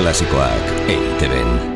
Klasikoak EITB-en.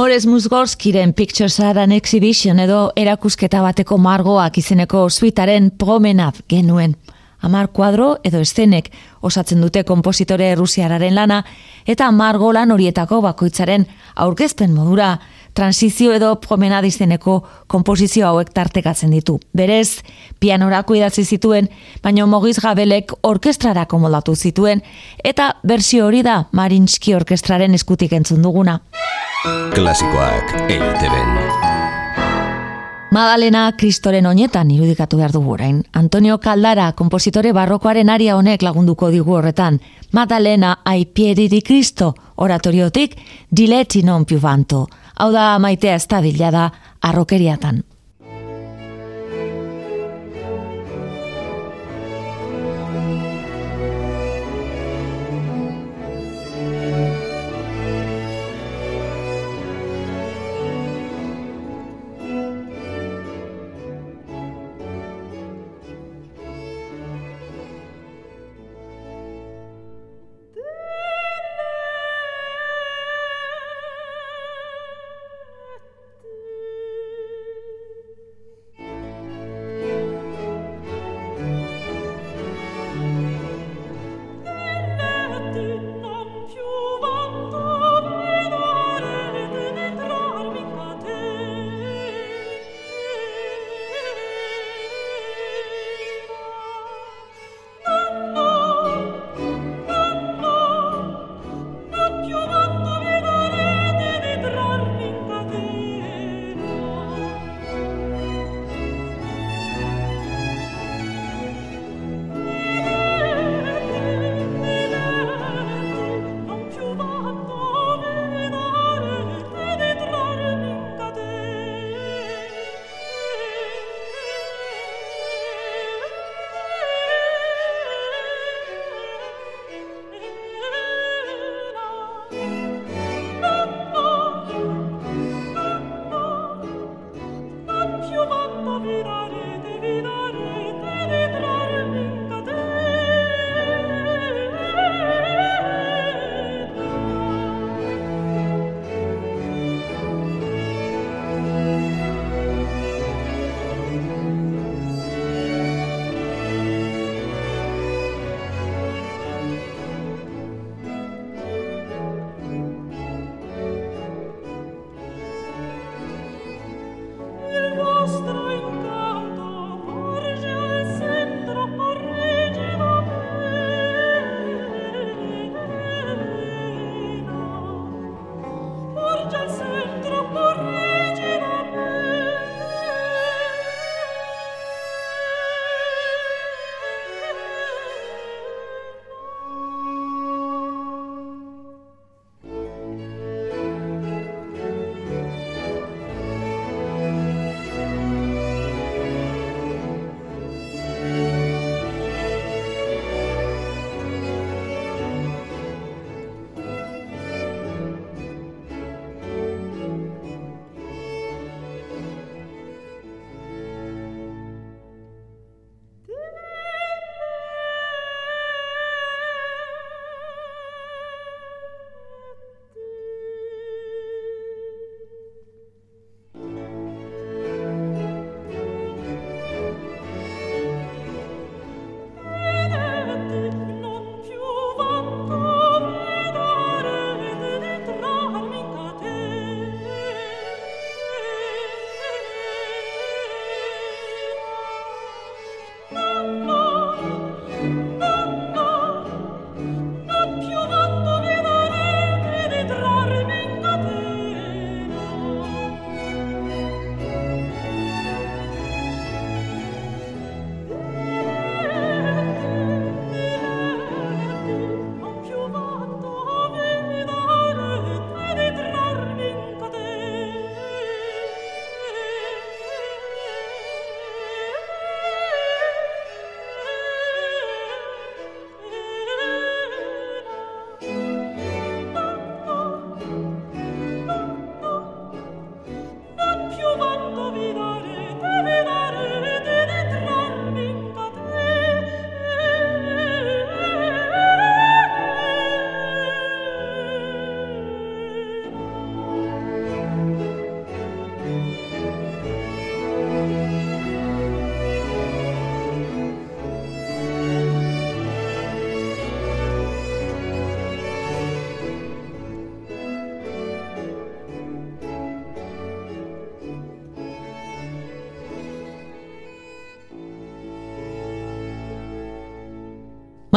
Morez Musgorskiren Pictures are an Exhibition edo erakusketa bateko margoak izeneko suitaren promenad genuen. Amar kuadro edo estenek osatzen dute kompositore rusiararen lana eta margolan horietako bakoitzaren aurkezpen modura transizio edo promenad izeneko komposizio hauek tartekatzen ditu. Berez, pianorako idatzi zituen, baina mogiz gabelek orkestrarako moldatu zituen eta bersio hori da Marinski orkestraren eskutik entzun duguna. Klasikoak EITB-en. Madalena Kristoren oinetan irudikatu behar dugu orain. Antonio Caldara, kompositore barrokoaren aria honek lagunduko digu horretan. Madalena ai piedi di Cristo, oratoriotik, diletti non più vanto. Hau da maitea ez da da arrokeriatan.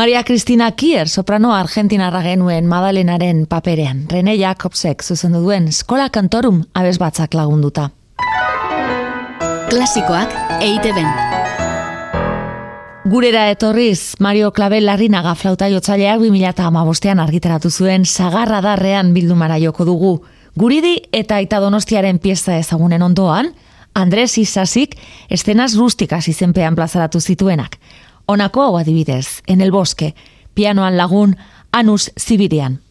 Maria Cristina Kier, soprano argentinarra genuen Madalenaren paperean, Rene Jacobsek zuzendu duen Skola Kantorum abez batzak lagunduta. Klasikoak eite ben. Gurera etorriz, Mario Clavel larrinaga flauta jotzaileak 2008an argitaratu zuen sagarra darrean bildumara joko dugu. Guridi eta Aita Donostiaren pieza ezagunen ondoan, Andres Isazik estenaz rustikaz izenpean plazaratu zituenak. Honako hau adibidez, en el bosque, pianoan lagun Anus Zibirian.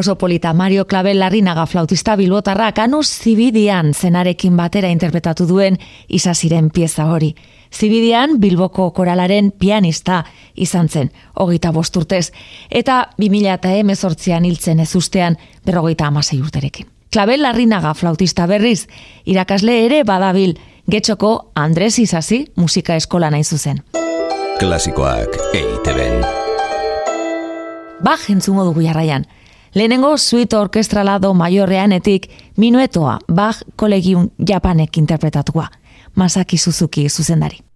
Oso polita Mario Clavel larrinaga flautista bilbotarrak anus zibidian zenarekin batera interpretatu duen izaziren pieza hori. Zibidian Bilboko koralaren pianista izan zen, hogeita bosturtez, eta 2000 eta emezortzian hiltzen ez ustean berrogeita amasei urterekin. Klabel larrinaga flautista berriz, irakasle ere badabil, getxoko Andres Izazi musika eskola nahi zuzen. Klasikoak EITB-en. Baj entzungo dugu jarraian, Lehenengo suite orkestrala do maiorreanetik minuetoa Bach Collegium Japanek interpretatua. Masaki Suzuki zuzendari.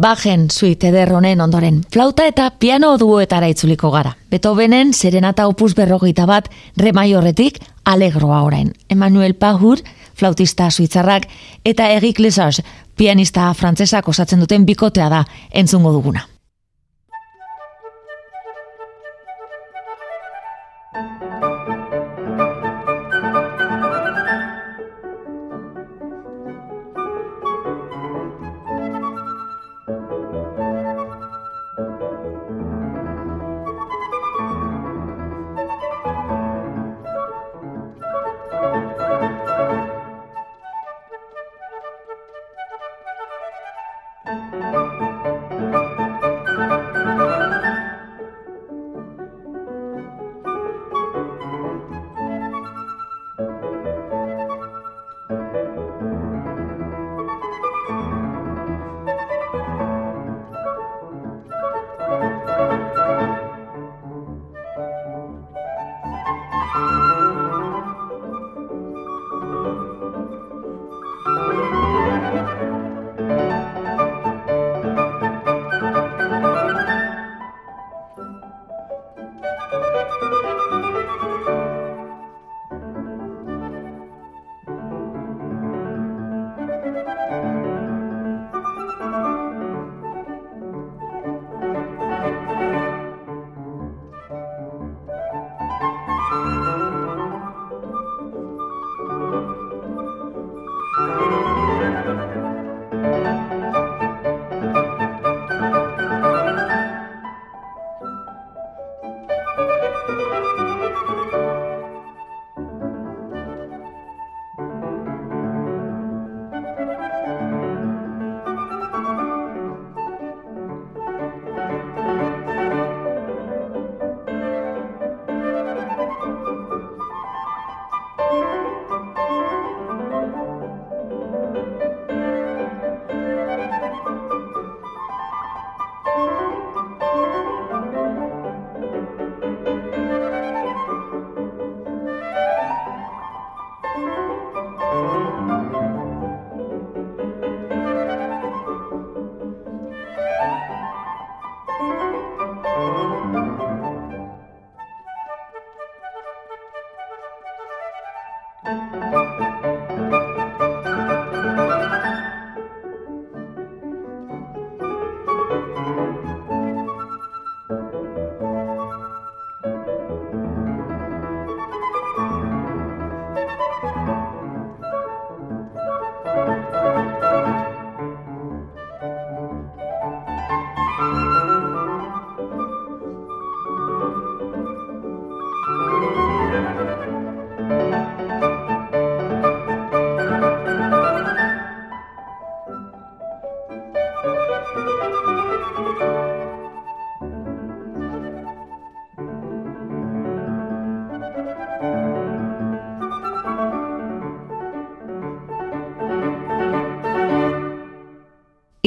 Bajen suite ederronen ondoren, flauta eta piano duetara itzuliko gara. Beethovenen serenata opus berrogeita bat remaiorretik alegroa orain. Emmanuel Pahur, flautista suitzarrak, eta Egik Lesage, pianista frantzesak osatzen duten bikotea da entzungo duguna.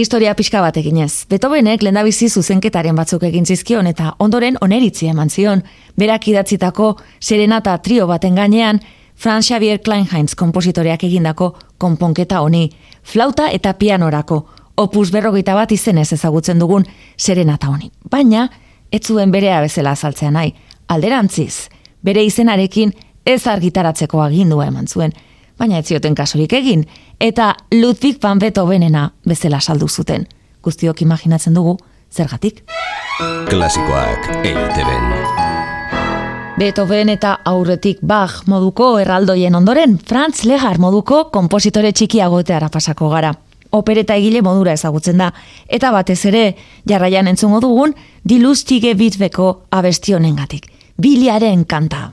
Historia pixka bat eginez. Beethovenek lendabizi zuzenketaren batzuk egin zizkion eta ondoren oneritzi eman zion. Berak idatzitako serenata trio baten gainean, Franz Xavier Kleinheinz kompositoreak egindako konponketa honi, flauta eta pianorako, opus berrogeita bat izenez ezagutzen dugun serenata honi. Baina, ez zuen berea bezala azaltzea nahi, alderantziz, bere izenarekin ez argitaratzeko agindua eman zuen baina ez zioten kasurik egin, eta Ludwig van Beethovenena bezala saldu zuten. Guztiok imaginatzen dugu, zergatik? Klasikoak eiteben. Beethoven eta aurretik Bach moduko erraldoien ondoren, Franz Legar moduko kompositore txikiagoteara pasako gara. Opereta egile modura ezagutzen da, eta batez ere, jarraian entzungo dugun, dilustige bitbeko abestionengatik. Biliaren kanta.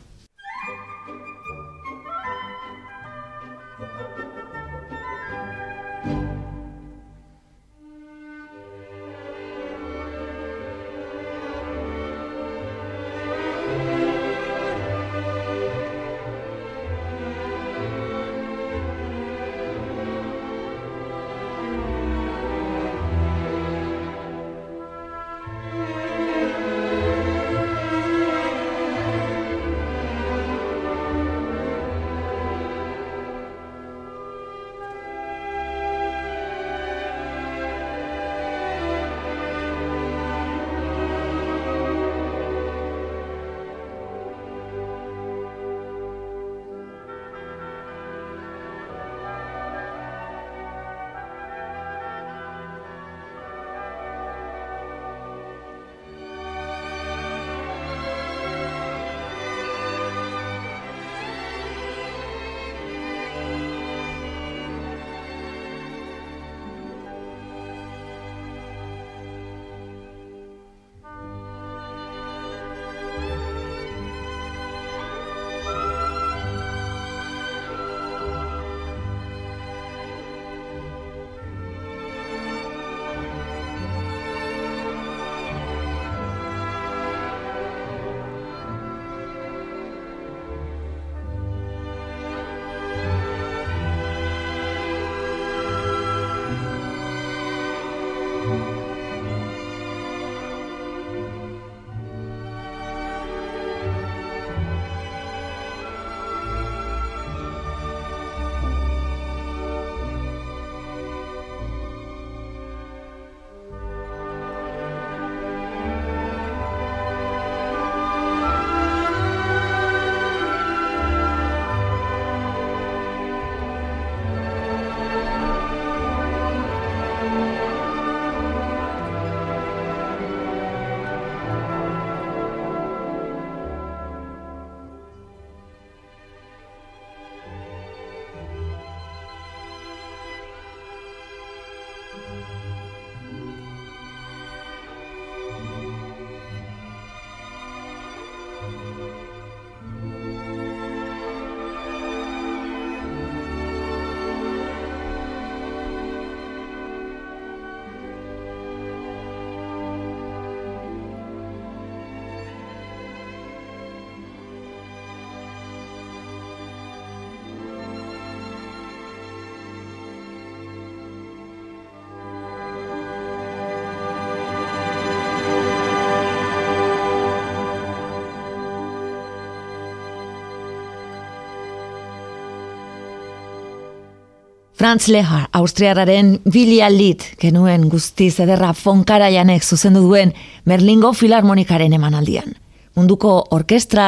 Franz Lehar, austriararen Bilia Lit, genuen guzti zederra fonkaraianek zuzendu duen Merlingo Filarmonikaren emanaldian. Munduko orkestra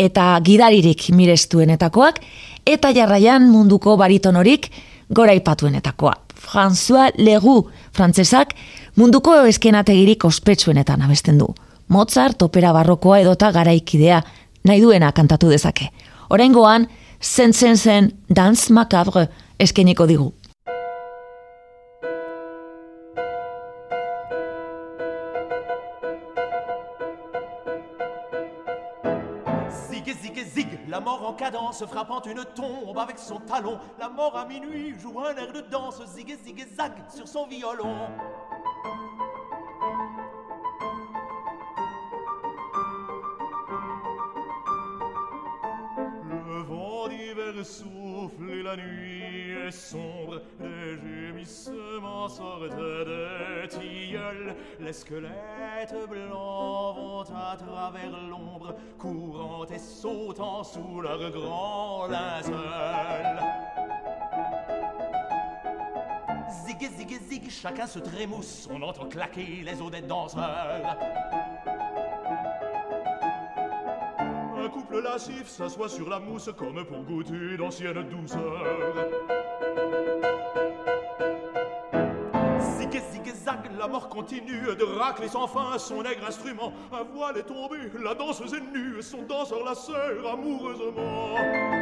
eta gidaririk mirestuenetakoak, eta jarraian munduko baritonorik gora ipatuenetakoa. François Legu, frantzesak, munduko eskenategirik ospetsuenetan abesten du. Mozart, opera barrokoa edota garaikidea, nahi duena kantatu dezake. Horengoan, zen zen zen, dans macabre, eskeniko digu. La mort en cadence, frappant une tombe avec son talon. La mort à minuit joue un air de danse, zig, zig, zag, sur son violon. Le vent d'hiver la nuit est sombre. Des gémissements sortent de tilleuls. Les squelettes blancs vont à travers l'ombre, courant et sautant sous leur grand linceul. Zig, zig, zig, chacun se trémousse, on entend claquer les os des danseurs. Couple lascif s'assoit sur la mousse comme pour goûter d'anciennes douceurs. Zig, zig, la mort continue de racler sans fin son aigre instrument. Un voile est tombé, la danseuse est nue, son danseur la serre amoureusement.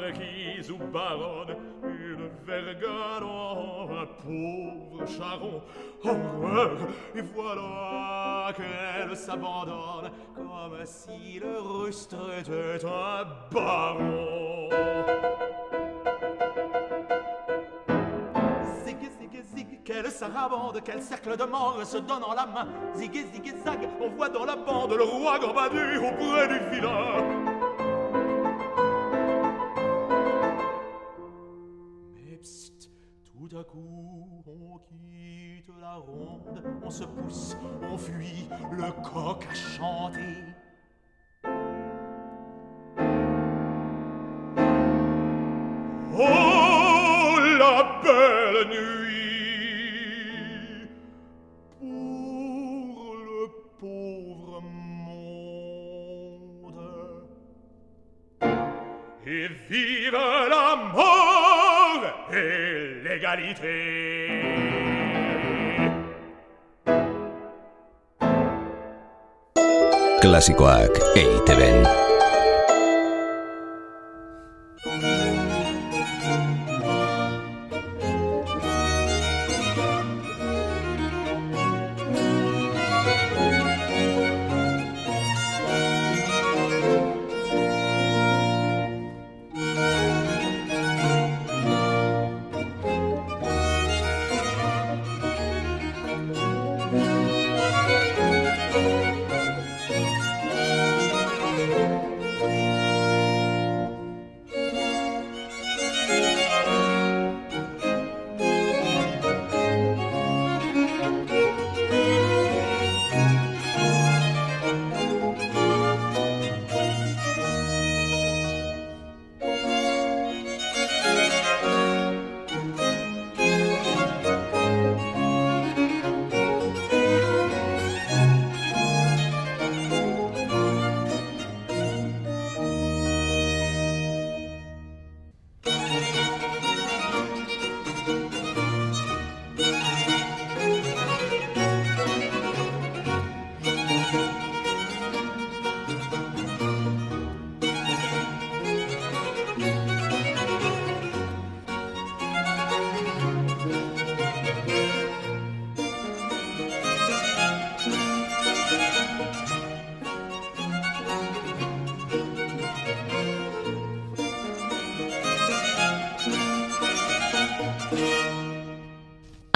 Marquise ou baronne, une vergade en un pauvre charron. Horreur, et voilà qu'elle s'abandonne, comme si le rustre était un baron. Quelle sarabande, quel cercle de mort se donnant la main. Zig, zig, zag, on voit dans la bande le roi Gambadé auprès du vilain. On quitte la ronde, on se pousse, on fuit, le coq a chanté. Oh, la belle nuit pour le pauvre monde. Et vive la mort et l'égalité. Klasikoak EITB-en.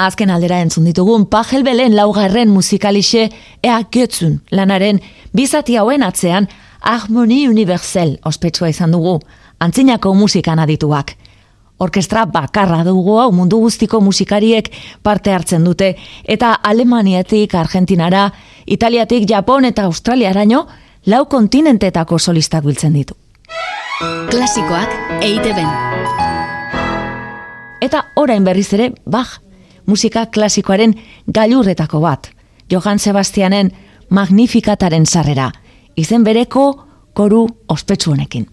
Azken aldera entzun ditugun Pajel Belen laugarren musikalixe ea götzun lanaren bizati hauen atzean Harmonie Universel ospetsua izan dugu, antzinako musikan adituak. Orkestra bakarra dugu hau mundu guztiko musikariek parte hartzen dute eta Alemaniatik, Argentinara, Italiatik, Japon eta Australiaraino lau kontinentetako solistak biltzen ditu. Klasikoak EITB. Eta orain berriz ere, bach, musika klasikoaren gailurretako bat. Johann Sebastianen Magnifikataren sarrera, izen bereko koru ospetsu honekin.